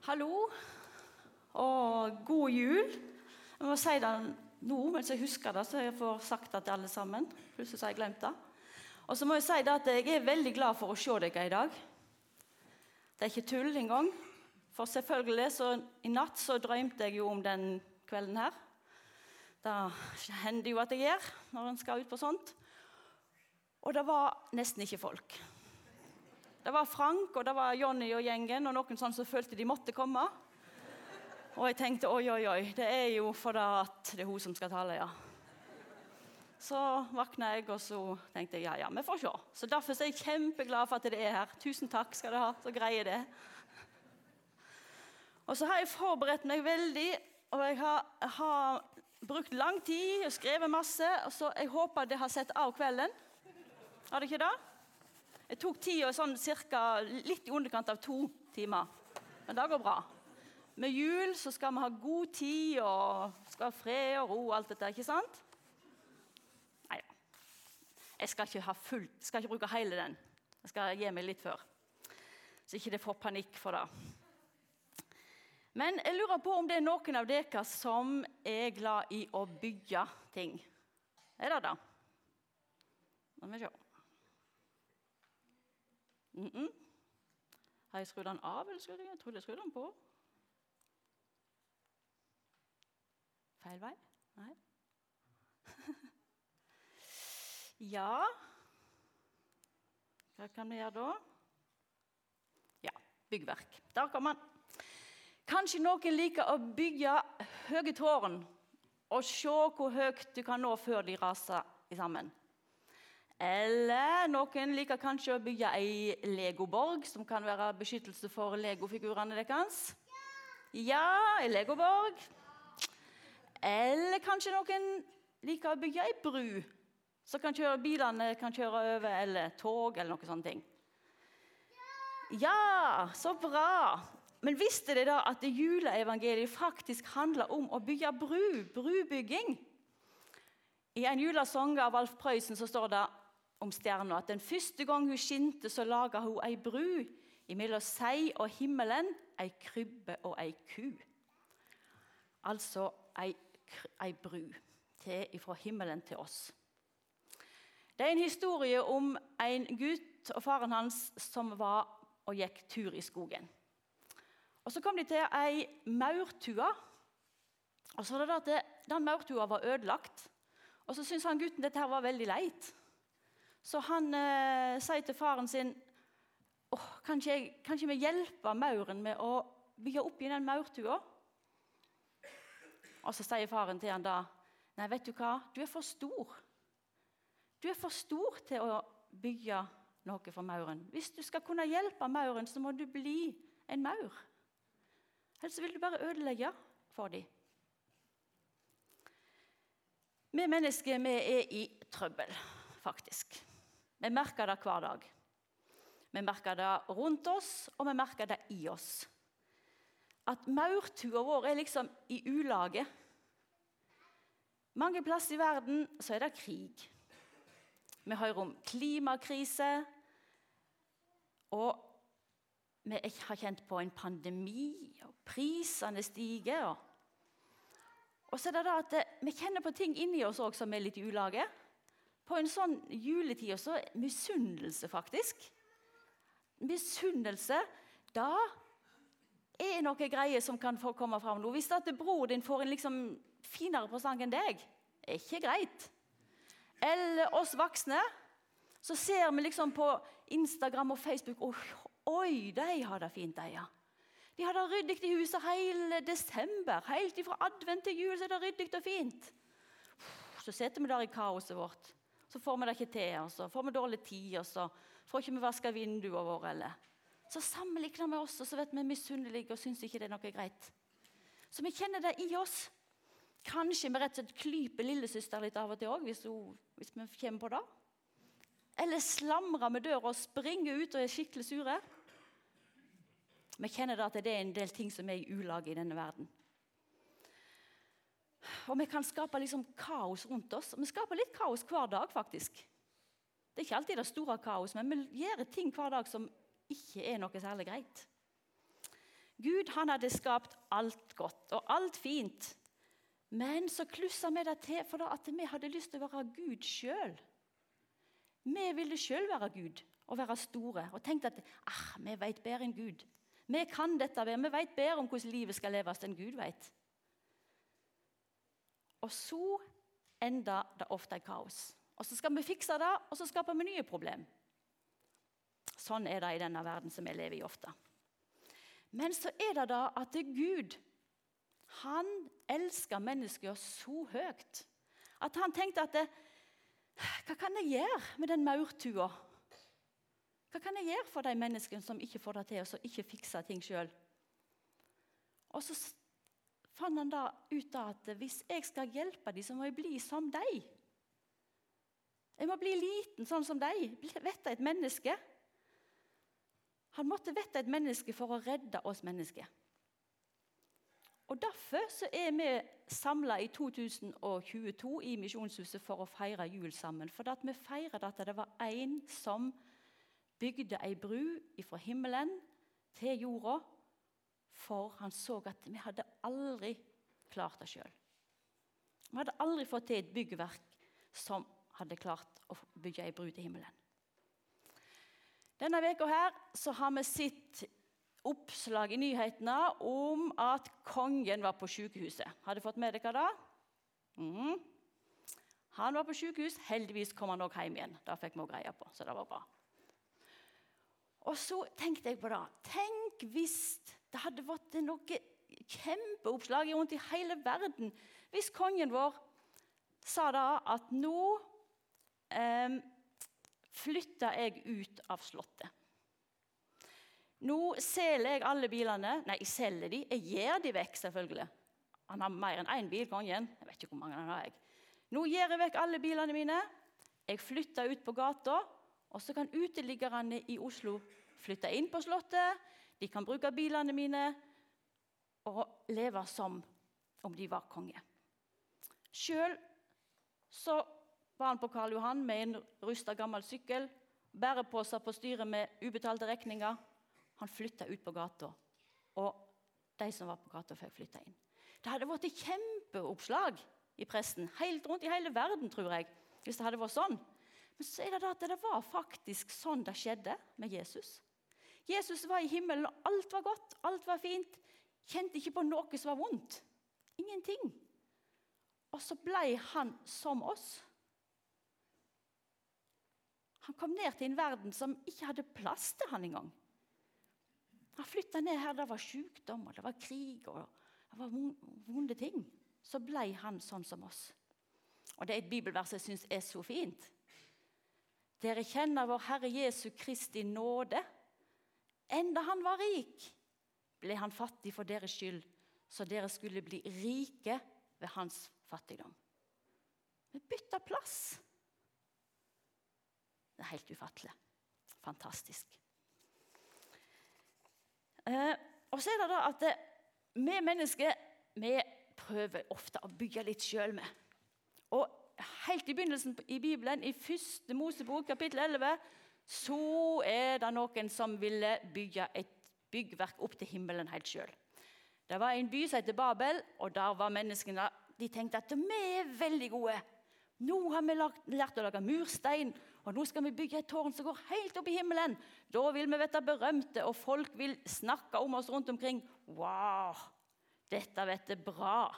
Hallo og god jul. Jeg må si det nå mens jeg husker det, så jeg får sagt det til alle sammen. Plutselig har jeg glemt det. Og så må jeg si det at jeg er veldig glad for å se dere i dag. Det er ikke tull engang. For selvfølgelig, så i natt så drømte jeg jo om den kvelden her. Det hender jo at jeg gjør når en skal ut på sånt. Og det var nesten ikke folk. Det var Frank og det var Jonny og gjengen og noen sånn som følte de måtte komme. Og jeg tenkte oi, oi, oi, det er jo for at det er hun som skal tale, ja. Så våkna jeg, og så tenkte jeg ja, ja, vi får se. Så Derfor er jeg kjempeglad for at det er her. Tusen takk skal dere ha, så greier det. Og så har jeg forberedt meg veldig, og jeg har, har brukt lang tid og skrevet masse. og så Jeg håper det har sett av kvelden. Har dere ikke det? Jeg tok tida sånn cirka, litt i underkant av to timer. Men det går bra. Med jul så skal vi ha god tid og skal ha fred og ro og alt dette. ikke sant? Nei, jeg skal ikke, ha fullt, skal ikke bruke hele den. Jeg skal gi meg litt før. Så ikke det får panikk for det. Men jeg lurer på om det er noen av dere som er glad i å bygge ting. Er det det? La meg se. Mm -mm. Har jeg skrudd den av, eller skrudd jeg trodde jeg skrudde den på? Feil vei? Nei. ja Hva kan vi gjøre da? Ja, byggverk. Der kommer den. Kanskje noen liker å bygge høye tårn og se hvor høyt du kan nå før de raser sammen. Eller noen liker kanskje å bygge ei legoborg, som kan være beskyttelse for legofigurene deres. Ja, ei legoborg. Eller kanskje noen liker å bygge ei bru, så kan kjøre, bilene kan kjøre over, eller tog, eller noe sånne ting. Ja, så bra. Men visste dere da at juleevangeliet faktisk handler om å bygge bru? Brubygging. I en julesang av Alf Prøysen så står det om stjerna at den første gang hun skinte, så laga hun ei bru imellom seg og himmelen, ei krybbe og ei ku. Altså ei, ei bru til, fra himmelen til oss. Det er en historie om en gutt og faren hans som var og gikk tur i skogen. Og Så kom de til ei maurtue. Og så var det at Den maurtua var ødelagt. Og Så syntes han gutten dette her var veldig leit. Så han eh, sier til faren sin oh, kan, ikke vi hjelpe mauren med å bygge opp i den maurtua? Og så sier faren til han da Nei, vet du hva? Du er for stor. Du er for stor til å bygge noe for mauren. Hvis du skal kunne hjelpe mauren, så må du bli en maur. Ellers vil du bare ødelegge for dem. Vi mennesker vi er i trøbbel, faktisk. Vi merker det hver dag. Vi merker det rundt oss, og vi merker det i oss. At maurtua vår er liksom i ulage. Mange plasser i verden så er det krig. Vi hører om klimakrise. Og vi har kjent på en pandemi, og prisene stiger. Og så er det da at Vi kjenner på ting inni oss òg som er litt i ulage på en sånn juletid også misunnelse, faktisk. Misunnelse, da er noe greier som kan få komme fram. Hvis at bror din får en liksom finere presang enn deg, er ikke greit. Eller oss voksne, så ser vi liksom på Instagram og Facebook oh, Oi, de har det fint, de, ja. De har det ryddig i huset hele desember. Helt fra advent til jul så er det ryddig og fint. Så sitter vi der i kaoset vårt så får vi det ikke til, og så får vi dårlig tid, og så får ikke vi vaska vinduene våre. Eller. Så sammenligner vi oss, og så vet vi misunnelige og syns ikke det er noe greit. Så vi kjenner det i oss. Kanskje vi rett og slett klyper lillesøster litt av og til òg, hvis, hvis, vi kommer på det. Eller slamrer med døra og springer ut og er skikkelig sure. Vi kjenner da at det er en del ting som er i ulag i denne verden. Og vi kan skape liksom kaos rundt oss. Vi skaper litt kaos hver dag, faktisk. Det er ikke alltid det store kaos, men vi gjør ting hver dag som ikke er noe særlig greit. Gud han hadde skapt alt godt og alt fint. Men så klussa vi det til for at vi hadde lyst til å være Gud sjøl. Vi ville sjøl være Gud og være store og tenkte at ah, vi vet bedre enn Gud. Vi kan dette bedre, vi vet bedre om hvordan livet skal leves enn Gud vet. Og så ender det ofte i kaos. Og Så skal vi fikse det, og så skaper vi nye problemer. Sånn er det i denne verden som vi lever i ofte. Men så er det da at det Gud han elsker mennesker så høyt at han tenkte at det, Hva kan jeg gjøre med den maurtua? Hva kan jeg gjøre for de menneskene som ikke får det til, og som ikke fikser ting sjøl? Og så fant han da ut av at hvis jeg skal hjelpe dem, så må jeg bli som dem. Jeg må bli liten, sånn som dem. Vette et menneske. Han måtte vette et menneske for å redde oss mennesker. Og Derfor er vi samla i 2022 i Misjonshuset for å feire jul sammen. For vi feirer at det var en som bygde ei bru fra himmelen til jorda for han så at vi hadde aldri klart det sjøl. Vi hadde aldri fått til et byggverk som hadde klart å bygge ei bru til himmelen. Denne veka her så har vi sett oppslag i nyhetene om at kongen var på sykehuset. Har dere fått med dere det? Mm. Han var på sykehus. Heldigvis kom han òg hjem igjen. Det fikk vi greie på. så det var bra. Og så tenkte jeg på det. Tenk hvis det hadde vært noe kjempeoppslag rundt i hele verden hvis kongen vår sa da at nå eh, flytter jeg ut av Slottet. Nå selger jeg alle bilene. Nei, jeg selger de. Jeg gir de vekk, selvfølgelig. Han har mer enn én bil, kongen. Jeg vet ikke hvor mange han har. jeg. Nå gir jeg vekk alle bilene mine. Jeg flytter ut på gata. Og så kan uteliggerne i Oslo flytte inn på Slottet. De kan bruke bilene mine og leve som om de var konge. Sjøl var han på Karl Johan med en rusta gammel sykkel, bæreposer på styret med ubetalte regninger. Han flytta ut på gata, og de som var på gata, fikk flytta inn. Det hadde vært et kjempeoppslag i pressen helt rundt i hele verden, tror jeg, hvis det hadde vært sånn. Men så er det at det var faktisk sånn det skjedde med Jesus. Jesus var i himmelen, og alt var godt, alt var fint. Kjente ikke på noe som var vondt. Ingenting. Og så ble han som oss. Han kom ned til en verden som ikke hadde plass til han engang. Han flytta ned her det var sykdom, og det var krig og det var vonde ting. Så ble han sånn som oss. Og Det er et bibelvers jeg syns er så fint. Dere kjenner vår Herre Jesu Kristi nåde Enda han var rik, ble han fattig for deres skyld, så dere skulle bli rike ved hans fattigdom. Vi bytta plass. Det er helt ufattelig. Fantastisk. Eh, og så er det da at det, vi mennesker vi prøver ofte å bygge litt sjøl med. Og Helt i begynnelsen i Bibelen, i første Mosebok, kapittel 11, så er det noen som ville bygge et byggverk opp til himmelen helt sjøl. Det var en by som heter Babel, og der var menneskene de tenkte at vi er veldig gode. Nå har vi lært å lage murstein, og nå skal vi bygge et tårn som går helt opp i himmelen. Da vil vi bli berømte, og folk vil snakke om oss rundt omkring. Wow, dette vet jeg bra.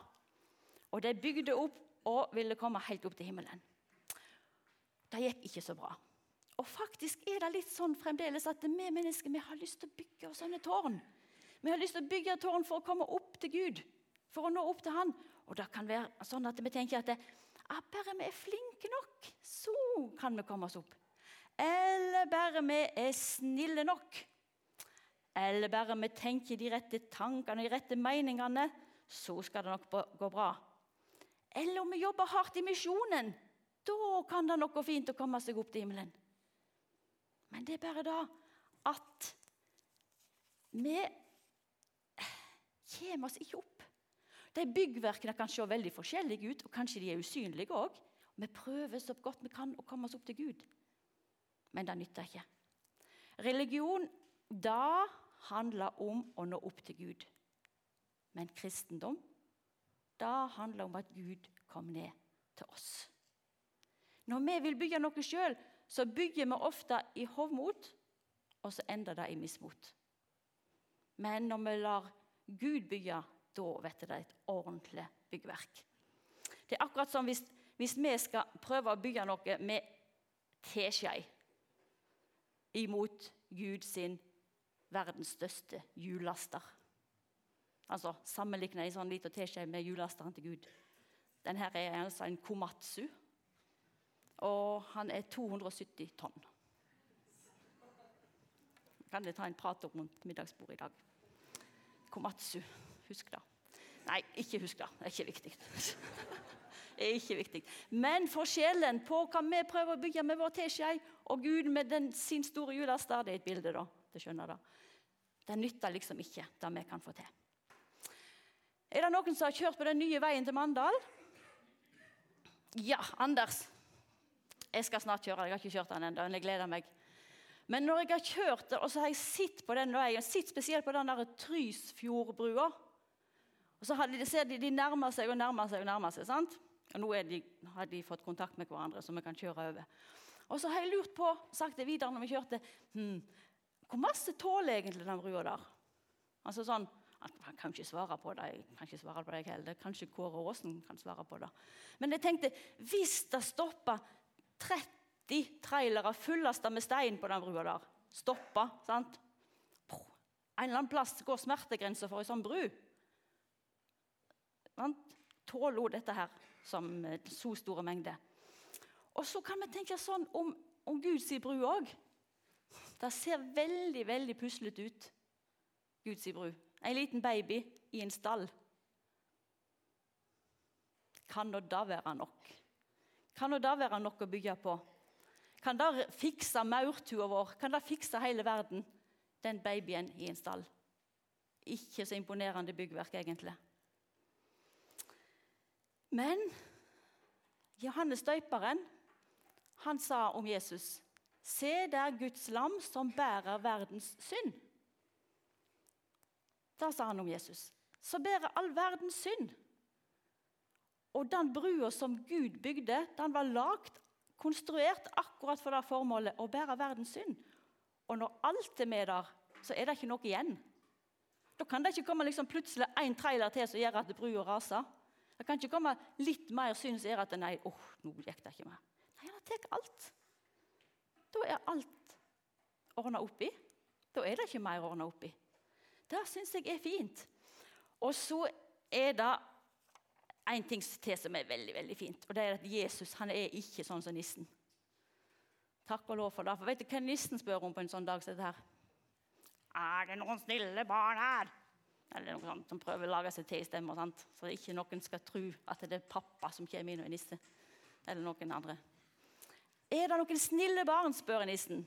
Og de bygde opp og ville komme helt opp til himmelen. Det gikk ikke så bra. Og faktisk er det litt sånn fremdeles at vi mennesker vi har lyst til å bygge sånne tårn. Vi har lyst til å bygge tårn for å komme opp til Gud, for å nå opp til Han. Og det kan være sånn at vi tenker at ah, bare vi er flinke nok, så kan vi komme oss opp. Eller bare vi er snille nok. Eller bare vi tenker de rette tankene, og de rette meningene, så skal det nok gå bra. Eller om vi jobber hardt i misjonen. Da kan det nok gå fint å komme seg opp til himmelen. Men det er bare da at vi kommer oss ikke opp. De byggverkene kan se veldig forskjellige ut, og kanskje de er usynlige òg. Vi prøver så godt vi kan å komme oss opp til Gud, men det nytter ikke. Religion, da handler om å nå opp til Gud. Men kristendom, da handler om at Gud kom ned til oss. Når vi vil bygge noe sjøl, så bygger vi ofte i hovmot, og så ender det i mismot. Men når vi lar Gud bygge, da vet det et ordentlig byggverk. Det er akkurat som hvis, hvis vi skal prøve å bygge noe med teskje imot Gud sin verdens største hjullaster. Altså sammenlikne en sånn liten teskje med hjullasteren til Gud. Denne er altså en komatsu, og han er 270 tonn. Kan dere ta en prat om rundt middagsbordet i dag? Komatsu. Husk det. Nei, ikke husk det. Det er ikke viktig. Det er ikke viktig. Men forskjellen på hva vi prøver å bygge med vår teskje, og Gud med den, sin store julestad, det er et bilde, da. Det skjønner det. Det nytter liksom ikke det vi kan få til. Er det noen som har kjørt på den nye veien til Mandal? Ja, Anders. Jeg skal snart kjøre. Jeg har ikke kjørt den ennå, men jeg gleder meg. Men når jeg har kjørt den, og så har jeg sett på den veien, sitt spesielt på den der Trysfjordbrua og så de, ser de, de nærmer seg og nærmer seg og nærmer seg. sant? Og Nå de, har de fått kontakt med hverandre, så vi kan kjøre over. Og så har jeg lurt på, sagt det videre når vi kjørte hm, Hvor masse tåler egentlig den brua der? Altså sånn, Han kan ikke svare på det. Jeg kan ikke svare på det heller. Kanskje Kåre Aasen kan svare på det. Men jeg tenkte, hvis det stopper 30 trailere fullasta med stein på den brua der Stoppa, sant? En eller annen plass går smertegrensa for ei sånn bru. Tåler dette her som eh, så store mengder. Og så kan vi tenke sånn om, om Guds bru òg. Det ser veldig veldig puslete ut, Guds bru. En liten baby i en stall. Kan det være nok? Kan det det være nok å bygge på? Kan det fikse maurtua vår? Kan det fikse hele verden? Den babyen i en stall. Ikke så imponerende byggverk, egentlig. Men Johannes døyperen han sa om Jesus Se der Guds lam som bærer verdens synd. Da sa han om Jesus. Så bærer all verdens synd. Og den brua som Gud bygde, den var lagd, konstruert akkurat for det formålet å bære verdens synd. Og når alt er med der, så er det ikke noe igjen. Da kan det ikke komme liksom plutselig en trailer til som gjør at brua raser. Det kan ikke komme litt mer synd som gjør at nei, oh, nå gikk det ikke mer. Nei, det tar alt. Da er alt ordna opp i. Da er det ikke mer ordna opp i. Det syns jeg er fint. Og så er det en ting til som er veldig veldig fint. og det er at Jesus han er ikke sånn som nissen. Takk og lov for det. For Vet du hva nissen spør om på en sånn dag som dette? her? Er det noen snille barn her? Eller noe sånt, som prøver å lage seg til i stemmer, sant? så ikke noen skal tro at det er pappa som kommer inn og er nisse. Eller noen andre. Er det noen snille barn, spør nissen,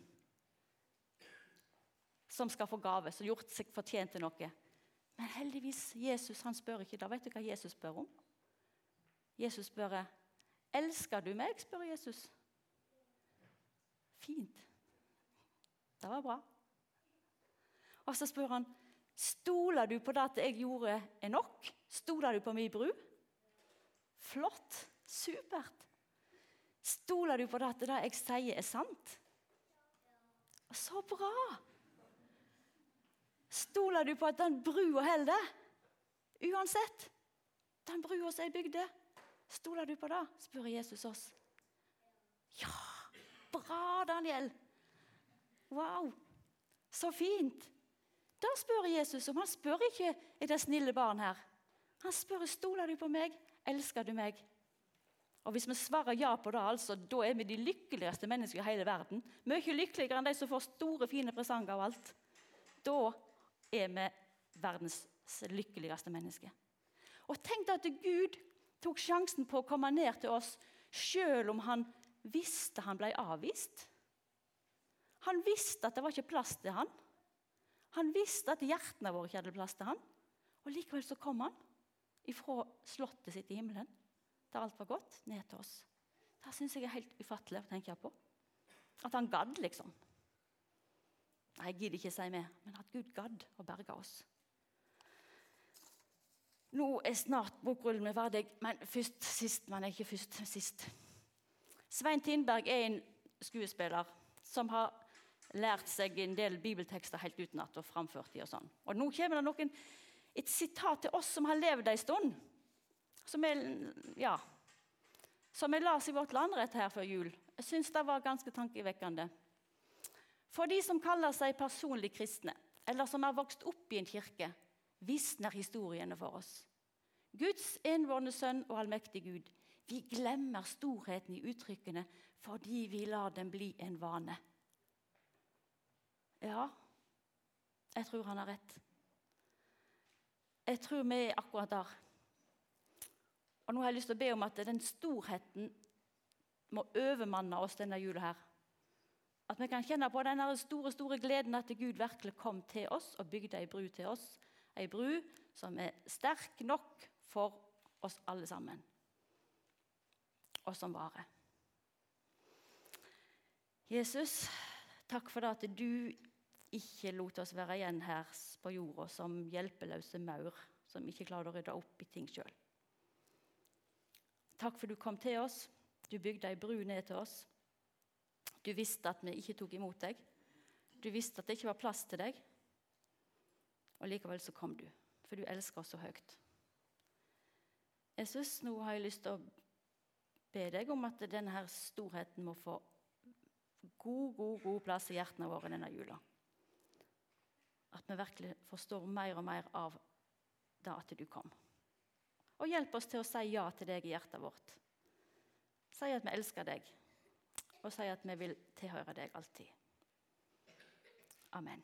som skal få gave, som gjort seg fortjent til noe? Men heldigvis, Jesus han spør ikke det. Vet du hva Jesus spør om? Jesus spør elsker du meg, spør Jesus. Fint. Det var bra. Og så spør han Stoler du på det at jeg gjorde, er nok? Stoler du på min bru? Flott. Supert. Stoler du på det at det jeg sier, er sant? Så bra! Stoler du på at den brua holder? Uansett. Den brua som jeg bygde. Stoler du på det? spør Jesus oss. Ja! Bra, Daniel! Wow! Så fint! Da spør Jesus om. Han spør ikke er det snille barn her. Han spør stoler du på meg, elsker du meg. Og Hvis vi svarer ja på det, altså, da er vi de lykkeligste mennesker i hele verden. Mye lykkeligere enn de som får store, fine presanger og alt. Da er vi verdens lykkeligste menneske. Og Tenk deg at Gud tok sjansen på å komme ned til oss selv om han visste han ble avvist. Han visste at det var ikke plass til han. Han visste at hjertene våre ikke hadde plass til han. Og Likevel så kom han ifra slottet sitt i himmelen, der alt var godt, ned til oss. Det syns jeg er helt ufattelig å tenke på. At han gadd, liksom. Nei, jeg gidder ikke si mer, men at Gud gadd å berge oss. Nå er snart bokrullen ferdig, men først sist, men ikke først sist. Svein Tindberg er en skuespiller som har lært seg en del bibeltekster helt utenat og framført de og sånn. Og nå kommer det noen, et sitat til oss som har levd en stund. Som er, ja, som jeg las i Vårt Land rett her før jul. Jeg syns det var ganske tankevekkende. For de som kaller seg personlig kristne, eller som har vokst opp i en kirke, visner historiene for oss. Guds envårende sønn og allmektige Gud. Vi glemmer storheten i uttrykkene fordi vi lar dem bli en vane. Ja, jeg tror han har rett. Jeg tror vi er akkurat der. Og nå har jeg lyst til å be om at den storheten må overmanne oss denne jula her. At vi kan kjenne på den store store gleden at Gud virkelig kom til oss og bygde ei bru til oss. Ei bru som er sterk nok for oss alle sammen, og som varer. Jesus, takk for at du ikke lot oss være igjen her på jorda som hjelpeløse maur som ikke klarte å rydde opp i ting sjøl. Takk for du kom til oss. Du bygde ei bru ned til oss. Du visste at vi ikke tok imot deg. Du visste at det ikke var plass til deg. Og likevel så kom du, for du elsker oss så høyt. Jesus, nå har jeg lyst til å be deg om at denne her storheten må få god, god, god plass i hjertene våre denne jula. At vi virkelig forstår mer og mer av det at du kom. Og hjelp oss til å si ja til deg i hjertet vårt. Si at vi elsker deg og sier at vi vil tilhøre deg alltid. Amen.